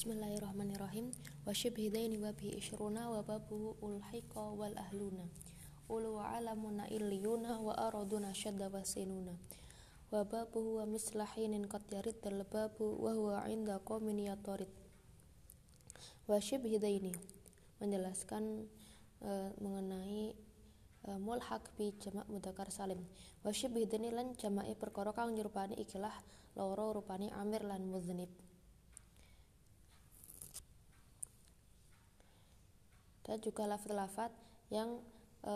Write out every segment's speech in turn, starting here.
Bismillahirrahmanirrahim. Wa syibhidaini wa bihi isyruna wa babuhu ulhiqa wal ahluna. Ulu wa alamuna illiyuna wa araduna syadda wa sinuna. Wa babuhu wa mislahinin qad yarid dal babu wa huwa inda wa syibhidaini menjelaskan uh, mengenai uh, mulhaq bi jamak mudzakkar salim. Wa syibhidaini lan jamake perkara kang nyerupani ikilah loro rupane amir lan mudznib dan juga lafaz-lafaz yang e,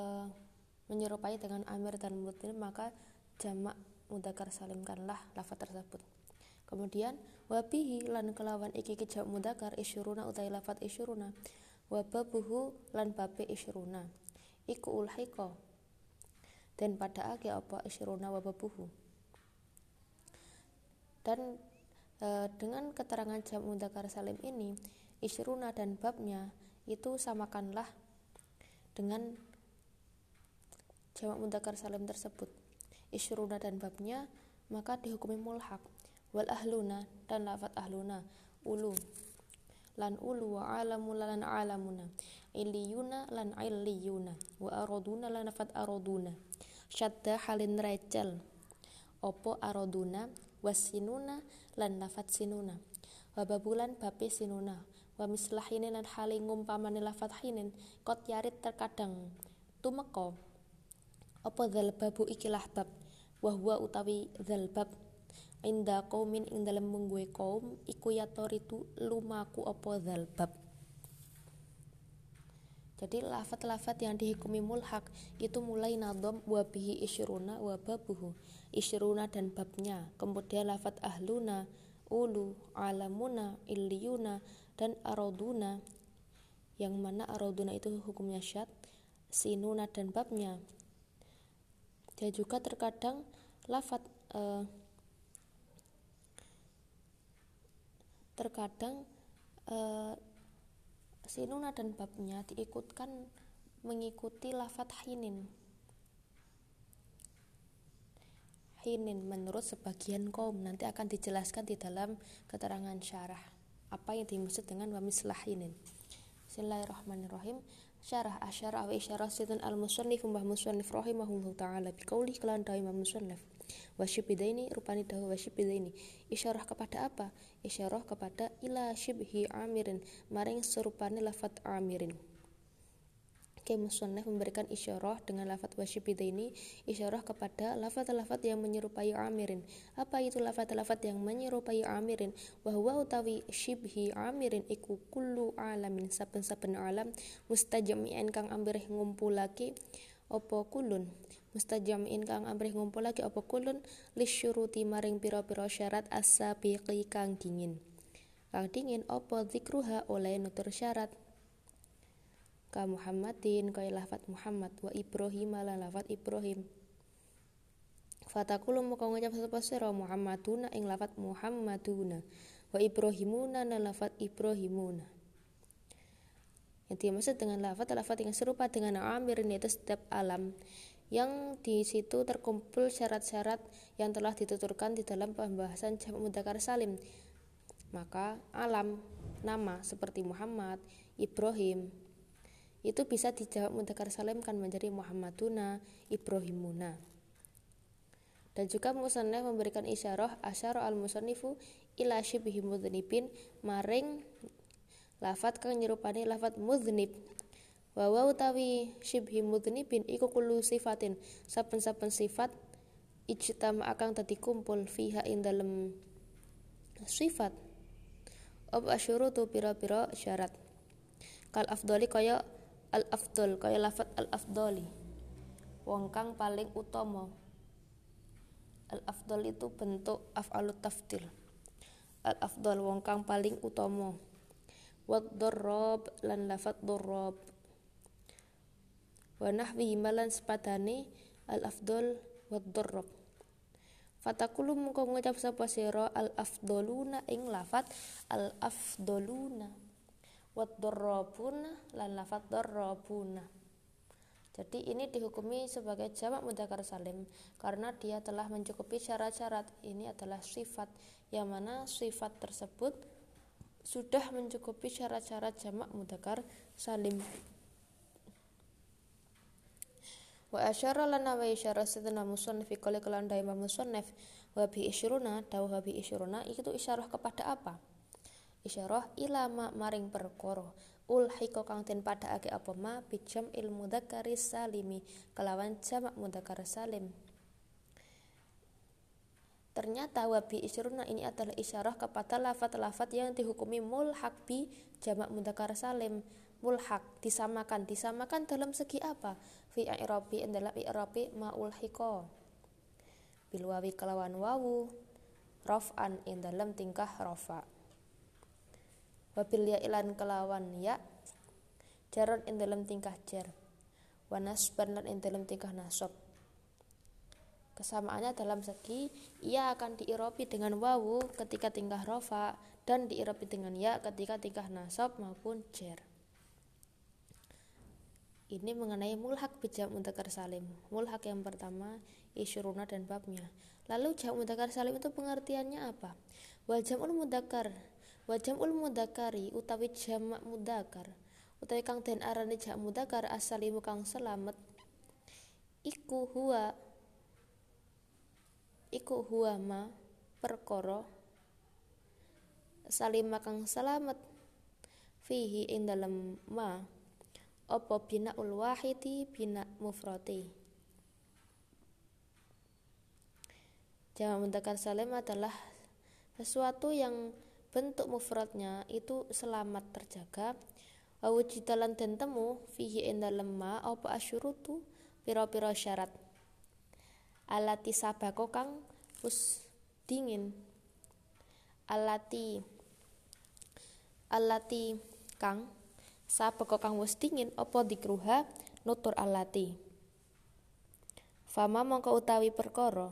menyerupai dengan amir dan mutin maka jamak mudakar salimkanlah lafaz tersebut. Kemudian wabihi lan kelawan iki jamak mudakar isyuruna utai lafaz isyuruna. Wababuhu lan babe isyuruna. Iku ulhiko dan pada ake apa isyuruna wababuhu. Dan e, dengan keterangan jamak mudakar salim ini isyuruna dan babnya itu samakanlah dengan jamak mudzakkar salim tersebut. Isyruna dan babnya maka dihukumi mulhak. Wal ahluna dan lafat ahluna. Ulu. Lan ulu wa alamu lan alamuna. Iliyuna lan illiyuna. Wa araduna lan lafat araduna. Syadda halin recel opo araduna wasinuna lan lafat sinuna. Wababulan bape sinuna wa mislahinin lan hale ngumpamane lafat hinin kot yarit terkadang. Tumeka apa dzal babu ikilah bab? Wa huwa utawi dzal bab? Inda qaumin ing dalem mungguhe kaum iku yatoritu lumaku apa dzal bab? Jadi lafat-lafat yang dihukumi mulhak itu mulai nadom wabihi isyruna wa babuhu. Isyruna dan babnya. Kemudian lafat ahluna ulu alamuna illiyuna dan aroduna yang mana aroduna itu hukumnya syad sinuna dan babnya. Dan juga terkadang lafat uh, terkadang uh, sinuna dan babnya diikutkan mengikuti lafat hinin. Hinin menurut sebagian kaum nanti akan dijelaskan di dalam keterangan syarah apa yang dimaksud dengan wa mislahinin. Bismillahirrahmanirrahim. Syarah asyarah wa isyarah sidun al musannif mbah musannif rahimahullah taala biqauli kelan dawi imam musannif. Wa ini rupani dawa wa ini isyarah kepada apa? Isyarah kepada ila syibhi amirin maring serupane lafat amirin Ki Musannaf memberikan isyarah dengan lafat ini isyarah kepada lafat-lafat yang menyerupai amirin. Apa itu lafat-lafat yang menyerupai amirin? Bahwa utawi syibhi amirin iku kullu alamin saben-saben alam mustajami'in kang ambrih ngumpulake apa kulun mustajami'in kang ambrih ngumpulake apa kulun lisyuruti maring pira-pira syarat as-sabiqi kang dingin. Kang dingin apa zikruha oleh nutur syarat ka Muhammadin kaya lafat Muhammad wa Ibrahim lan lafat Ibrahim. Fatakulu muka ngucap sapa sira Muhammaduna ing lafat Muhammaduna. Wa Ibrahimuna lan lafat Ibrahimuna. Yang dimaksud dengan lafat-lafat yang serupa dengan amir itu setiap alam yang di situ terkumpul syarat-syarat yang telah dituturkan di dalam pembahasan jamak mudzakkar salim. Maka alam nama seperti Muhammad, Ibrahim, itu bisa dijawab mudzakkar salim kan menjadi Muhammaduna Ibrahimuna. Dan juga musannaf memberikan isyarah asyara al musannifu ila syibhi mudhnibin maring lafat kang nyerupani lafat mudhnib wa wa utawi syibhi mudhnibin iku kullu sifatin. Saben-saben sifat ijtama akan tadi kumpul fiha ing dalem sifat. Ob asyurutu pira-pira syarat. Kal afdali kaya al afdol kaya lafat al afdoli wong kang paling utama. Al afdol itu bentuk af'alut tafdil. Al afdol wong kang paling utama. Wad darrab lan lafat darrab wa nahwihi malan sepadane al afdol wad darrab Fatakulu muka ngucap sapa sira al afdoluna ing lafat al afdoluna wadorrobuna lan lafat dorrobuna jadi ini dihukumi sebagai jamak mudzakkar salim karena dia telah mencukupi syarat-syarat. Ini adalah sifat yang mana sifat tersebut sudah mencukupi syarat-syarat jamak mudakar salim. Wa asyara lana wa isyara sedana musannif kala kelan dai musannif wa bi isyruna dawuh wa bi isyruna itu isyarah kepada apa isyarah ilama maring perkara ulhiko kang den padhaake apa ma bijam ilmu dzakari salimi kelawan jamak mudzakkar salim Ternyata wabi isyruna ini adalah isyarah kepada lafat-lafat yang dihukumi mulhak bi jamak mudakar salim. Mulhak disamakan, disamakan dalam segi apa? Fi i'rabi dalam i'rabi ma'ulhiko. Bilwawi kelawan wawu, raf'an in dalam tingkah rafa. Wabil ya ilan kelawan ya, jaron in dalam tingkah jar. Wanasban lan in dalam tingkah nasab Kesamaannya dalam segi ia akan diiropi dengan wawu ketika tingkah rofa dan diiropi dengan ya ketika tingkah nasab maupun jer. Ini mengenai mulhak bijam mudakar salim. Mulhak yang pertama isyuruna dan babnya. Lalu jam mudakar salim itu pengertiannya apa? Wal jamul mudakar. Wal jamul mudakari utawi jamak mudakar. Utawi kang den arani jam mudakar asalimu kang selamat. Iku huwa iku huwa ma perkara salima kang selamat fihi ing dalem ma apa bina ul wahidi bina mufrati Jamak mudzakkar salim adalah sesuatu yang bentuk mufradnya itu selamat terjaga. Wawujidalan dan temu fihi ing dalem ma apa asyurutu? Pira-pira syarat. Alati sabako kang wis dingin. Alati alati kang sabako kang wis dingin apa dikruha? Nutur alati. Fama mongko utawi perkara.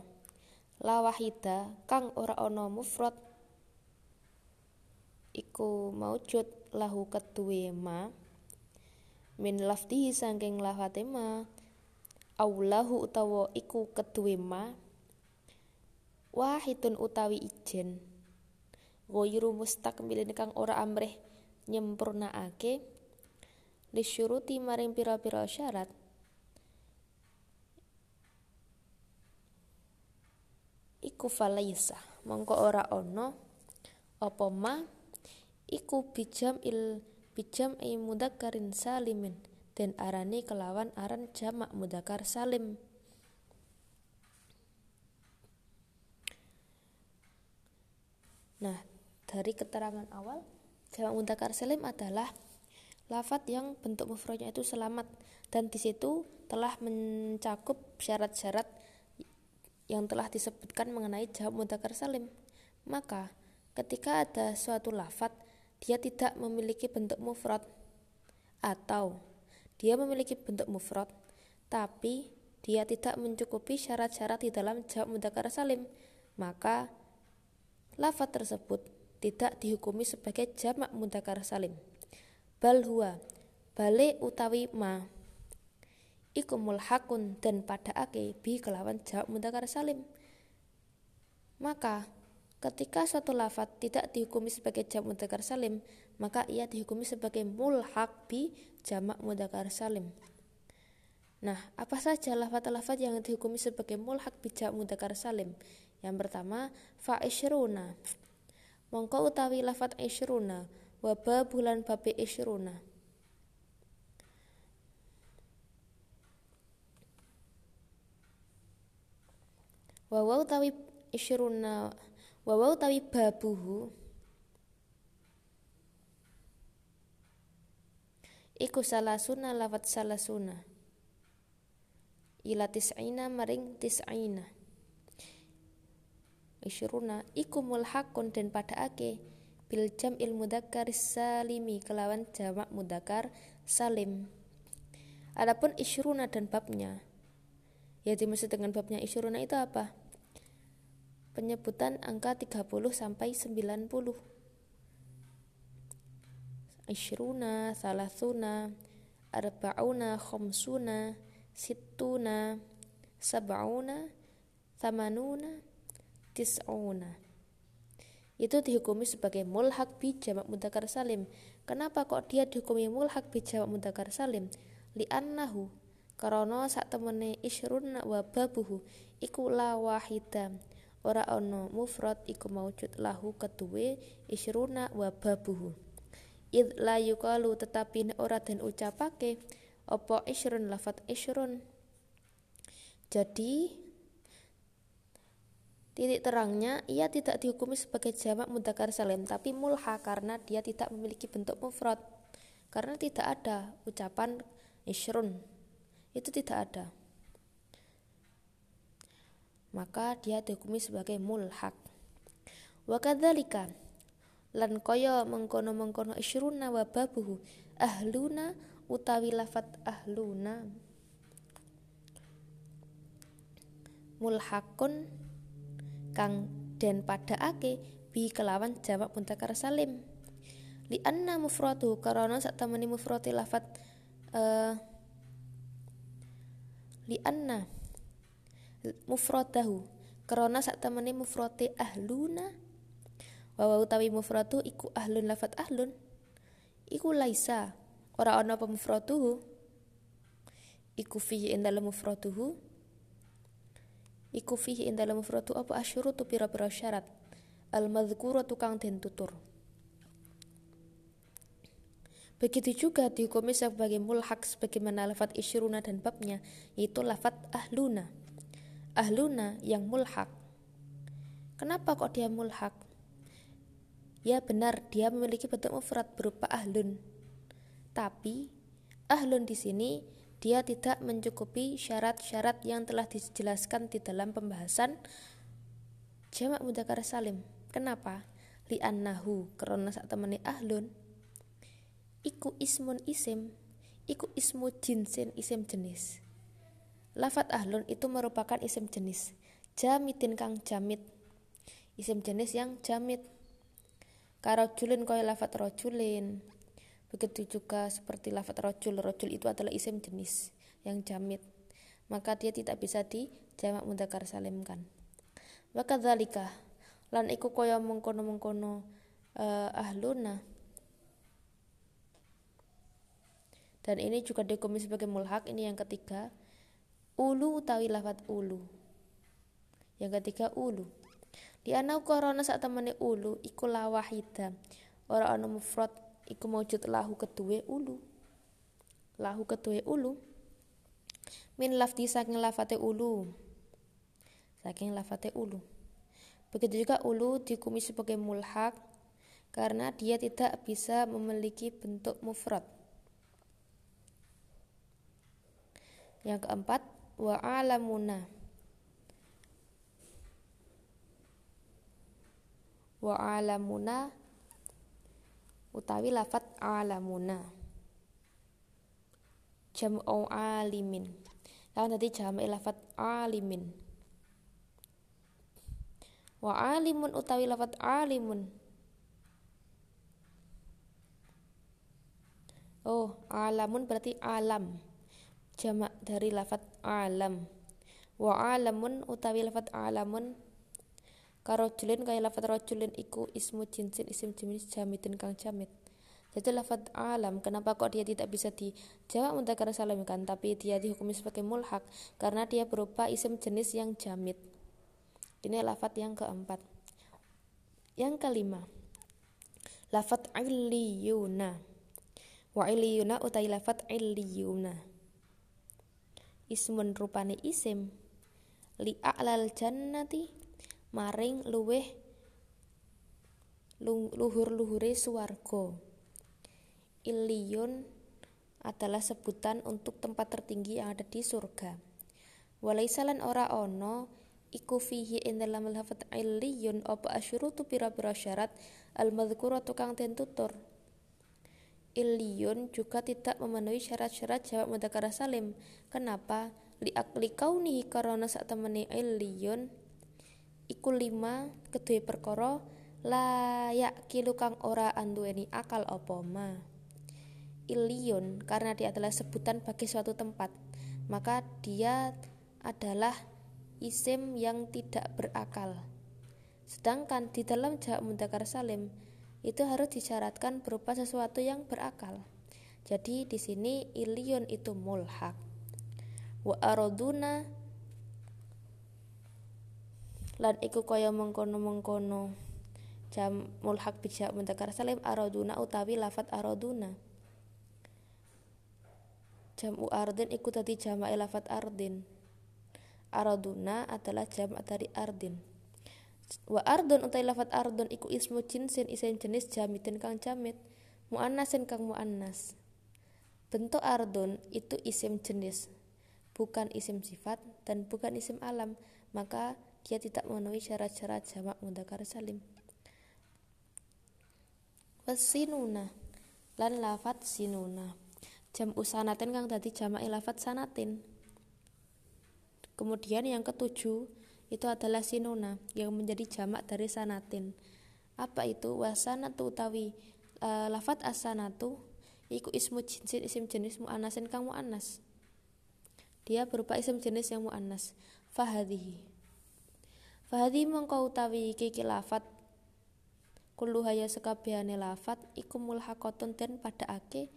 Lawahida kang ora ana mufrad iku maujud lahu ketuwe ma min lafdihi saking lafate ma aulahu utawa iku keduwe ma wahidun utawi ijen. Ghairu mustakmilin kang ora amrih nyempurnaake lisyuruti maring pira-pira syarat. Iku falaisa mongko ora ana apa ma iku bijam il bijam ai mudakkarin salimin. Dan arani kelawan aran jamak mudakar salim. Nah, dari keterangan awal, jamak mudakar salim adalah lafat yang bentuk mufradnya itu selamat. Dan di situ telah mencakup syarat-syarat yang telah disebutkan mengenai jamak mudakar salim. Maka, ketika ada suatu lafat dia tidak memiliki bentuk mufrad atau dia memiliki bentuk mufrad, tapi dia tidak mencukupi syarat-syarat di dalam jawab mudakar salim, maka lafaz tersebut tidak dihukumi sebagai jamak mudakar salim. Bal huwa utawi ma iku mulhakun dan pada ake bi kelawan jawab mudakar salim. Maka ketika suatu lafaz tidak dihukumi sebagai jamak mudakar salim, maka ia dihukumi sebagai mulhak bi jamak mudakar salim. Nah, apa saja lafat-lafat yang dihukumi sebagai mulhak bi jamak mudakar salim? Yang pertama, fa isyruna. Mongko utawi lafat isyruna, waba bulan babi isyruna. Wawa utawi isyruna, wawa utawi babuhu iku salasuna lafat salasuna ila tis'ina maring tis'ina Isyruna iku mulhakun dan pada ake bil jam ilmu dakar salimi kelawan jamak mudakar salim. Adapun isyruna dan babnya, ya dimaksud dengan babnya isyruna itu apa? Penyebutan angka 30 sampai 90 ishruna, thalathuna, arba'una, khomsuna, sittuna, sab'una, thamanuna, tis'una. itu dihukumi sebagai mulhak bi jamak mudzakkar salim. Kenapa kok dia dihukumi mulhak bi jamak mudzakkar salim? Li annahu karena sak temene isrun wa babuhu iku la wahida ora ana mufrad iku maujud lahu keduwe isruna wa babuhu. Id la yukalu tetapi ora den ucapake apa isrun lafat isrun jadi titik terangnya ia tidak dihukumi sebagai jamak mudzakkar salim tapi mulha karena dia tidak memiliki bentuk mufrad. Karena tidak ada ucapan isrun itu tidak ada maka dia dihukumi sebagai mulhak. Wa kadzalika lan kaya mengkono-mengkono isyruna wa babuhu ahluna utawi lafat ahluna. Mulhakun kang den ake bi kelawan jamak muntakar salim. Li anna mufradu karena sak temeni mufrati lafat uh, li anna mufradahu karena sak temene mufrate ahluna wa utawi mufradu iku ahlun lafat ahlun iku laisa. Ora ana apa mufraduhu iku fihi ing dalem iku fihi ing dalem mufradu apa asyurutu pira-pira syarat? Al madzkuratu kang den tutur. Begitu juga dihukumi sebagai mulhak sebagaimana lafat isyruna dan babnya, yaitu lafat ahluna. Ahluna yang mulhak. Kenapa kok dia mulhak? Ya benar, dia memiliki bentuk mufrad berupa ahlun. Tapi ahlun di sini dia tidak mencukupi syarat-syarat yang telah dijelaskan di dalam pembahasan jamak mudzakkar salim. Kenapa? Li'annahu karena saat temani ahlun iku ismun isim iku ismu jinsin isim jenis lafat ahlun itu merupakan isim jenis. Jamitin kang jamit. Isim jenis yang jamit. Karojulin kaya lafat rojulin begitu juga seperti lafat rojul rojul itu adalah isim jenis yang jamit. Maka dia tidak bisa di jamak mudakar salimkan wakadzalika lan iku kaya mengkono-mengkono uh, ahluna. Dan ini juga dihukumi sebagai mulhak ini yang ketiga ulu utawi lafat ulu. Yang ketiga ulu. Di anau korona saat temani ulu iku lawahida ora ana mufrad iku maujud lahu kedue ulu. Lahu kedue ulu. Min lafdi saking lafate ulu. Saking lafate ulu. Begitu juga ulu dihukumi sebagai mulhak karena dia tidak bisa memiliki bentuk mufrad. Yang keempat, wa alamuna. Wa alamuna utawi lafat alamuna. Jam'u alimin. Lawan tadi jam'i lafat alimin. Wa alimun utawi lafat alimun. Oh, alamun berarti alam jamak dari lafat alam. Wa alamun utawi lafat alamun karojulin kaya lafat rojulin iku ismu jinsin isim jenis jamitin kang jamit. Jadi lafat alam kenapa kok dia tidak bisa dijawab muntakar salamkan tapi dia dihukumi sebagai mulhak karena dia berupa isim jenis yang jamit. Ini lafat yang keempat. Yang kelima lafat illiyuna. Wa illiyuna utai lafat illiyuna ismun rupane isim. Li a'lal jannati maring luweh luhur-luhure swarga Iliyun adalah sebutan untuk tempat tertinggi yang ada di surga. Walaisalan ora ono iku fihi ing dalam lafat iliyun apa asyurutu pira-pira syarat al madhkuratu kang den tutur Iliyun juga tidak memenuhi syarat-syarat jawab mudzakkar salim. Kenapa? Li akli kaunihi karena sak temene iliyun iku lima kedue perkara layak kilu kang ora anduweni akal apa ma. Iliyun karena dia adalah sebutan bagi suatu tempat, maka dia adalah isim yang tidak berakal. Sedangkan di dalam jamak mudzakkar salim itu harus disyaratkan berupa sesuatu yang berakal. Jadi di sini ilion itu mulhak. Wa araduna lan iku kaya mengkono-mengkono jam mulhak bijak mudzakkar salim araduna utawi lafat araduna jamu ardin iku tadi jamak lafat ardin araduna adalah jamak dari ardin wa ardun utawi lafat ardun iku ismu jinsin isim jenis jamitin kang jamit muannasin kang muannas bentuk ardun itu isim jenis bukan isim sifat dan bukan isim alam maka dia tidak memenuhi syarat-syarat jamak mudzakkar salim. Wasinuna lan lafat sinuna. Jam usanatin kang dadi jamak lafat sanatin. Kemudian yang ketujuh itu adalah sinuna yang menjadi jamak dari sanatin. Apa itu? Wasanatu utawi uh, lafat asanatu iku ismu jinsin isim jenis mu'anasin kang mu'anas. Dia berupa isim jenis yang mu'anas. Fahadihi Fahadi mengkau utawi iki lafat kullu haya sekabehane lafat iku mulhaqatun den padhaake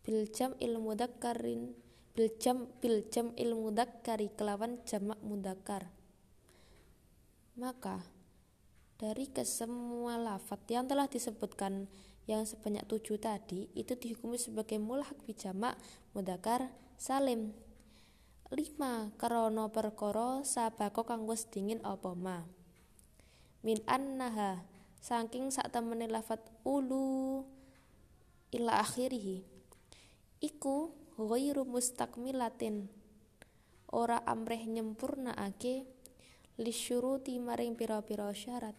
bil jam ilmu dzakarin bil jam bil jam ilmu dzakari kelawan jamak mudzakkar maka dari kesemua lafat yang telah disebutkan yang sebanyak tujuh tadi itu dihukumi sebagai mulhak bijamak mudakar salim. Lima krana perkara sabako kang wis dingin apa ma? Min annaha saking sak temene lafat ulu ila akhirih. Iku ghairu mustakmilatin ora amreh nyempurnaake lisyuruti maring pira-pira syarat.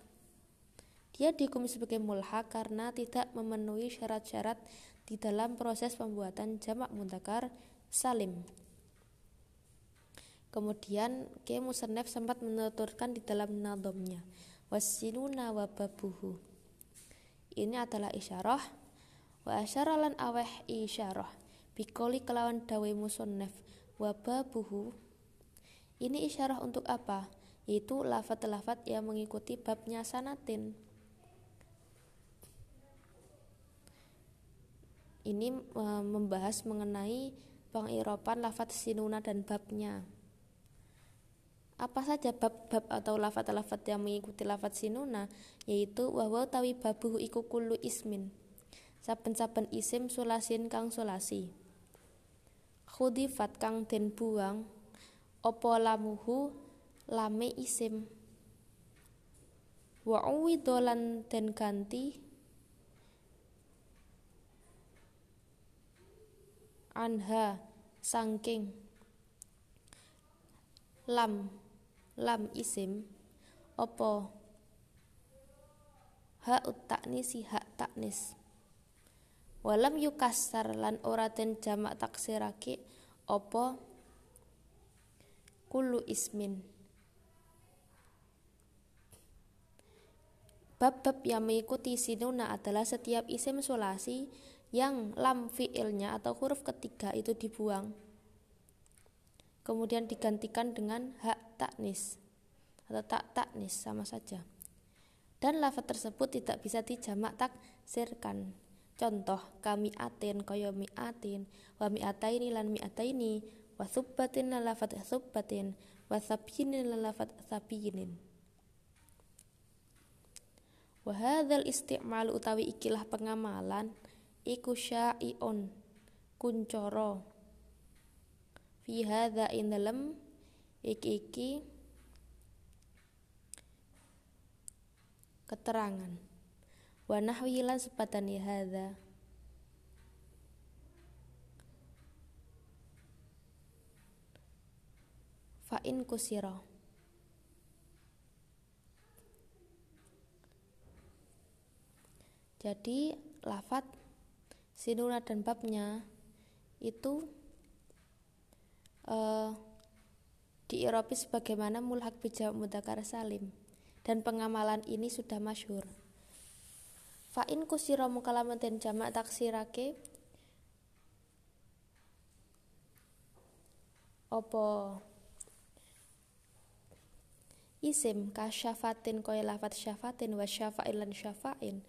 Dia dihukum sebagai mulha karena tidak memenuhi syarat-syarat di dalam proses pembuatan jamak mudzakkar salim. Kemudian Ki Musannef sempat menuturkan di dalam nadomnya wasinuna wa babuhu. Ini adalah isyarah. Wa asyaralan aweh isyarah bikoli kelawan dawe musannef wa babuhu. Ini isyarah untuk apa? Yaitu lafat-lafat yang mengikuti babnya sanatin. Ini e, membahas mengenai pengiropan lafat sinuna dan babnya apa saja bab-bab atau lafat-lafat yang mengikuti lafat sinuna yaitu wahwa tawi babuhu iku kullu ismin saben-saben isim sulasin kang sulasi khudifat kang den buang opo lamuhu lame isim. Wa dolan den ganti. Anha sangking lam lam isim. Opo ha taknis si hak taknis walam yukasar lan ora den jamak taksirake opo kulu ismin Bab-bab yang mengikuti sinuna adalah setiap isim sulasi yang lam fiilnya atau huruf ketiga itu dibuang kemudian digantikan dengan hak taknis atau tak taknis sama saja. Dan lafaz tersebut tidak bisa dijamak taksirkan. Contoh kami atin kaya mi atin, wa mi ataini lan mi ataini, wa subbatin lan lafaz subbatin, wa sabinin lan lafaz sabinin. Wa hadzal isti'mal utawi ikilah pengamalan iku syai'un kuncoro fi hadza in dalam iki-iki keterangan wa nahwi lan sepatani hadza. Fa in kusira. Jadi lafat sinuna dan babnya itu uh, di Eropa sebagaimana mulhak bija mudakar salim. Dan pengamalan ini sudah masyhur. Fa'in kusiro mukalaman dan jamak taksirake. Opo isim kasyafatin kaya lafat syafatin wa syafa'in lan syafa'in.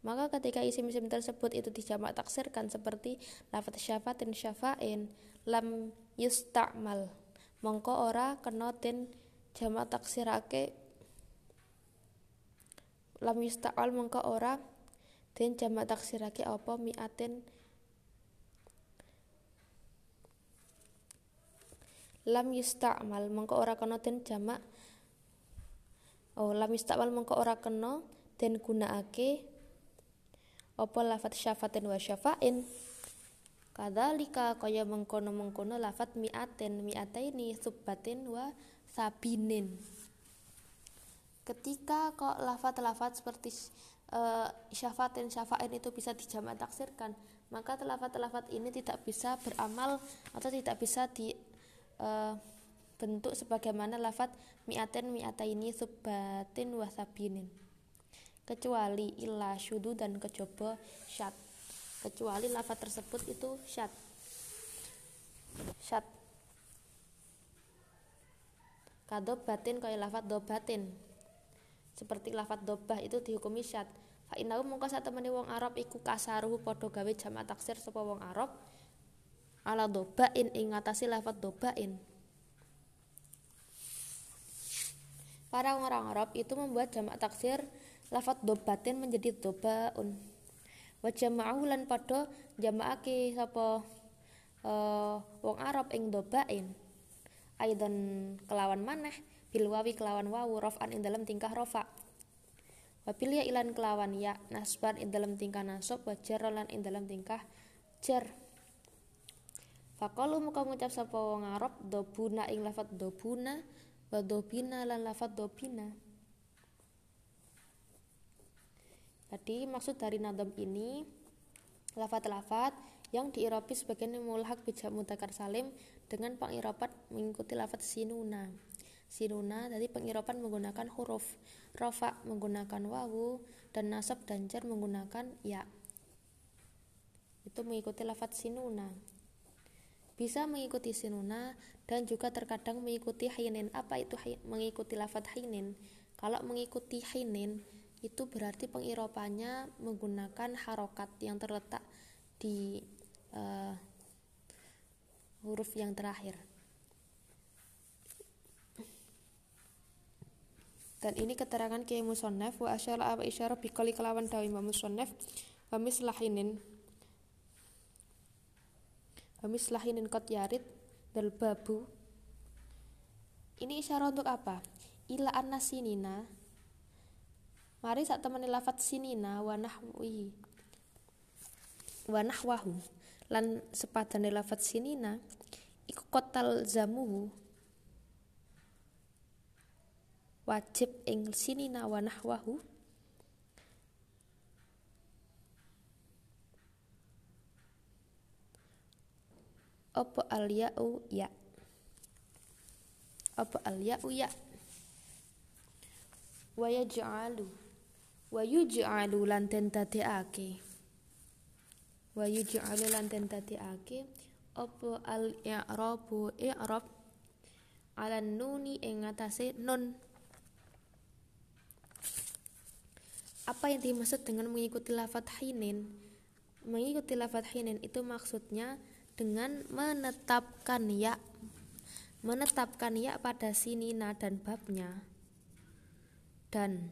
Maka ketika isim-isim tersebut itu dijamak taksirkan seperti lafat syafatin syafa'in lam yusta'mal. Mongko ora kena den jamak taksirake. Lam yusta'mal mongko ora den jamak taksirake apa? Mi'atin lam yusta'mal mongko ora kena den jamak oh lam yusta'mal mongko ora kena den gunakake apa lafat syafatin wa syafa'in. Kadzalika kaya mengkono-mengkono lafat mi'atin mi'ataini subbatin wa sabinin. Ketika kok lafat-lafat seperti uh, syafatin syafa'in itu bisa dijamak taksirkan, maka lafat-lafat ini tidak bisa beramal atau tidak bisa di uh, bentuk sebagaimana lafat mi'atin mi'ataini subbatin wa sabinin. Kecuali illa syudu dan kecoba syat kecuali lafat tersebut itu syad. Syad. Kado batin kaya lafat dobatin seperti lafat dobah itu dihukumi syad. Fa innahu mungko satemene wong Arab iku kasaruhu padha gawe jamak taksir sapa wong Arab. Ala dobain ing ngatasi lafat dobain Para orang Arab itu membuat jamak taksir lafat dobatin menjadi dobaun wa jama'ahu lan padha jamaake sapa uh, wong Arab ing dobain aidan kelawan maneh bil wawi kelawan wawu raf'an ing dalam tingkah rafa wa ya ilan kelawan ya nasban ing dalam tingkah nasab wa lan ing dalam tingkah jar Fakalu muka ngucap sapa wong Arab dobuna ing lafat dobuna wa dobina lan lafat dobina Jadi maksud dari nadom ini lafat-lafat yang diirapi sebagai mulhak bijak mutakar salim dengan pengirapan mengikuti lafat sinuna. Sinuna dari pengirapan menggunakan huruf rofa menggunakan wawu dan nasab dan jar menggunakan ya. Itu mengikuti lafat sinuna. Bisa mengikuti sinuna dan juga terkadang mengikuti hinin. Apa itu mengikuti lafat hinin? Kalau mengikuti hinin itu berarti pengiropannya menggunakan harokat yang terletak di uh, huruf yang terakhir. Dan ini keterangan Kiai Musonef wa asyara apa isyara bikali kelawan dawi Musonef wa mislahinin. Wa mislahinin kot yarid dal babu. Ini isyarat untuk apa? Ila annasinina Mari saat temani lafat sinina wa nahwihi wa nahwahu. Lan sepadane lafat sinina iku kotal zamuhu wajib ing sinina wa nahwahu? Apa al ya'u ya? Apa al ya'u ya? Wa yaj'alu wa yuj'alu lan dadekake. Wa yuj'alu lan dadekake. Apa al i'rabu i'rab? Ala nuni ing ngatasé nun apa yang dimaksud dengan mengikuti lafat hinin mengikuti lafat hinin itu maksudnya dengan menetapkan ya menetapkan ya pada sinina dan babnya dan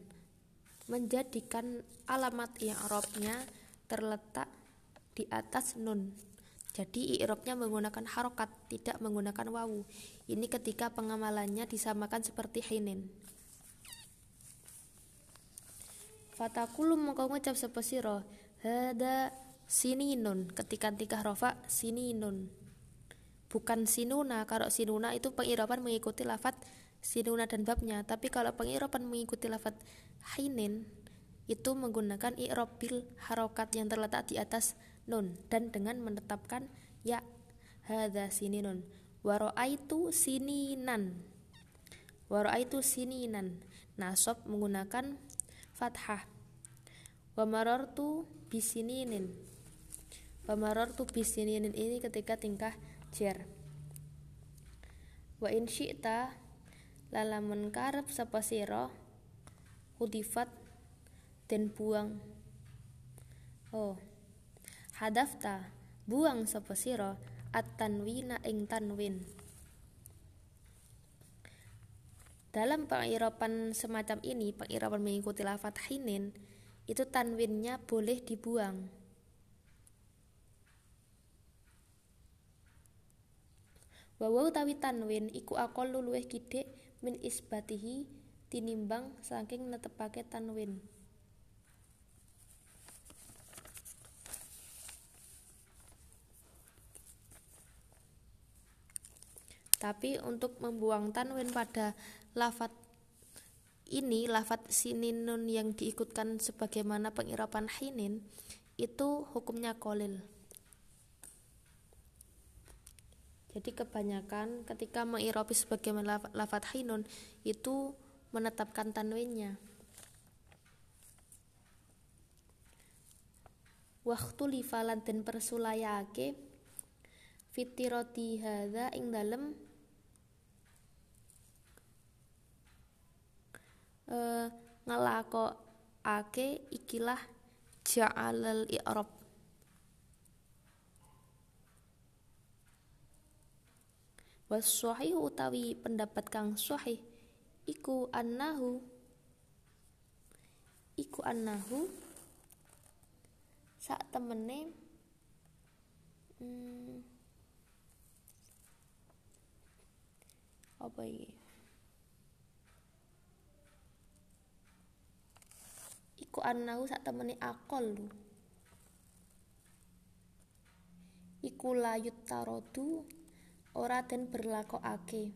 menjadikan alamat i'rabnya terletak di atas nun. Jadi i'rabnya menggunakan harokat, tidak menggunakan wawu. Ini ketika pengamalannya disamakan seperti hinin. Fatakulum mengkau ngucap sapa sira hada sininun ketika tingkah rofa sininun bukan sinuna kalau sinuna itu pengirapan mengikuti lafat sinuna dan babnya. Tapi kalau pengirapan mengikuti lafat hinin itu menggunakan i'rab bil harokat yang terletak di atas nun dan dengan menetapkan ya hadza sininun wa raaitu sininan. Wa raaitu sininan. Nasab menggunakan fathah. Wa marartu bisininin wa marartu bisininin ini ketika tingkah jar wa in syi'ta lalamun karep sapa sira udifat den buang. Oh hadafta buang sapa sira at-tanwina ing tanwin dalam pengirapan semacam ini pengirapan mengikuti lafat hinin itu tanwinnya boleh dibuang Wawa utawi tanwin iku akol luwih kidik min isbatihi tinimbang saking netepake tanwin. Tapi untuk membuang tanwin pada lafat ini, lafat sininun yang diikutkan sebagaimana pengirapan hinin, itu hukumnya kolil. Jadi kebanyakan ketika mengiropi sebagaimana lafat hinun itu menetapkan tanwinnya. Waktu lifalan dan persulayake fitiroti hadza ing dalem uh, ngelakokake ikilah ja'alal i'rab. Was sahih utawi pendapat kang sahih iku annahu iku annahu sak temene hmm, apa iki iku annahu sak temene akol lu iku layut tarodu ora den berlakokake.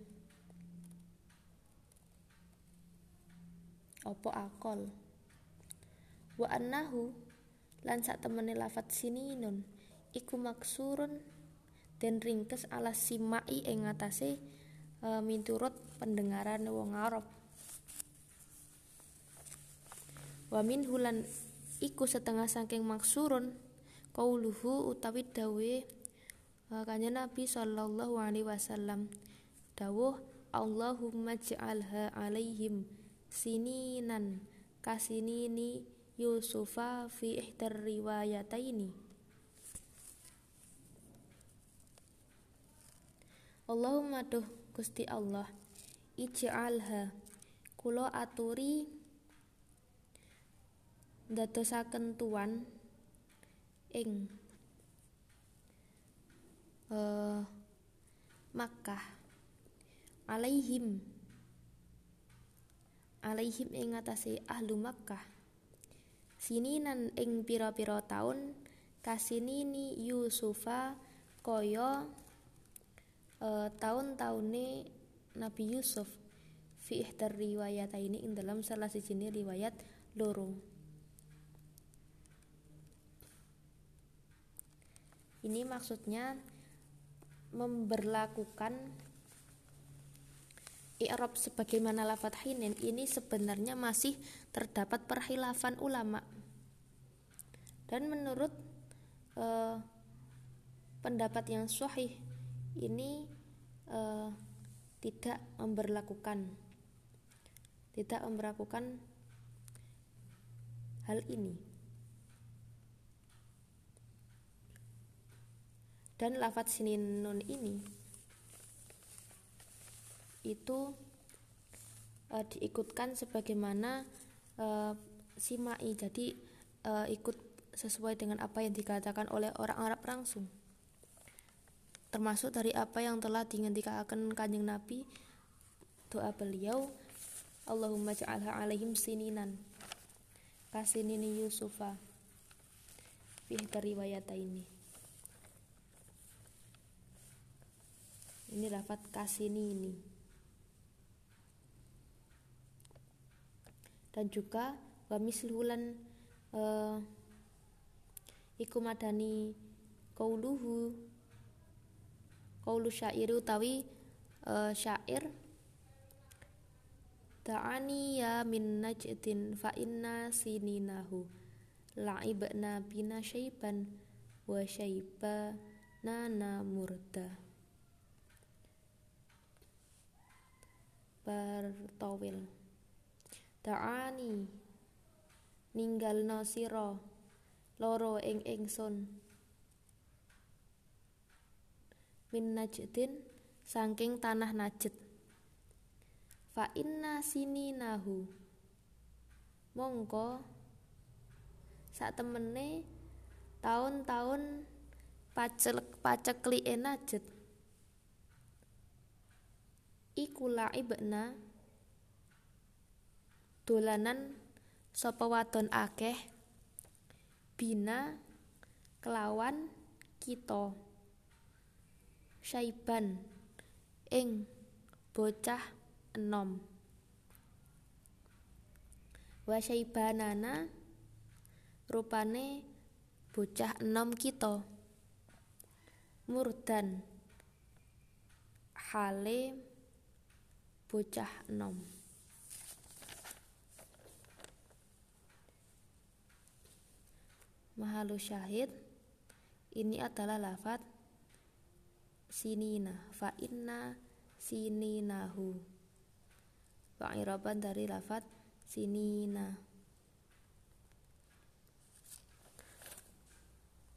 Apa akol? Wa annahu lan sak temene lafat sininun iku maksurun den ringkes ala simai ing ngatasé e, miturut pendengaran wong Arab wa min hulan iku setengah saking maksurun kauluhu utawi dawe Kanjeng Nabi sallallahu alaihi wasallam dawuh Allahumma ja'alha alaihim sininan kasinini Yusufa fi ihdar riwayataini. Allahumma duh Gusti Allah ij'alha kula aturi dadosaken tuan ing uh, Makkah. Alaihim alaihim ing ngatasi ahlu Makkah. Sininan ing pira-pira taun kasinini Yusufa kaya uh, taun-taune Nabi Yusuf. Fi ihdar riwayat ini ing dalam salah siji riwayat loro ini maksudnya memberlakukan i'rab sebagaimana lafat hinin ini sebenarnya masih terdapat perhilafan ulama. Dan menurut uh, pendapat yang sahih ini uh, tidak memberlakukan tidak memberlakukan hal ini. Dan lafat sinin nun ini itu uh, diikutkan sebagaimana uh, simai jadi uh, ikut sesuai dengan apa yang dikatakan oleh orang Arab langsung. Termasuk dari apa yang telah dihentikan kanjeng Nabi doa beliau Allahumma ja'alha alaihim sininan kasinini Yusufa fi riwayat ini ini lafat kasini ini. Dan juga wa mislulan uh, iku madani kauluhu kaulu syairu utawi uh, syair Ta'ani ya min najdin fa inna sininahu la'ibna bina syaiban wa syaiba nana murda bertowil Da'ani ninggalna sira loro ing ingsun. Min najdin saking tanah najd. Fa inna nahu mongko sak temene taun-taun pacek paceklike najd iku laibna dolanan sapa wadon akeh? Bina kelawan kita. Syaiban ing bocah enom. Wa syaibanana rupane bocah enom kita. Murdan hale bocah enom. Mahalu syahid ini adalah lafat sinina fa inna sininahu. Pengiraban dari lafat sinina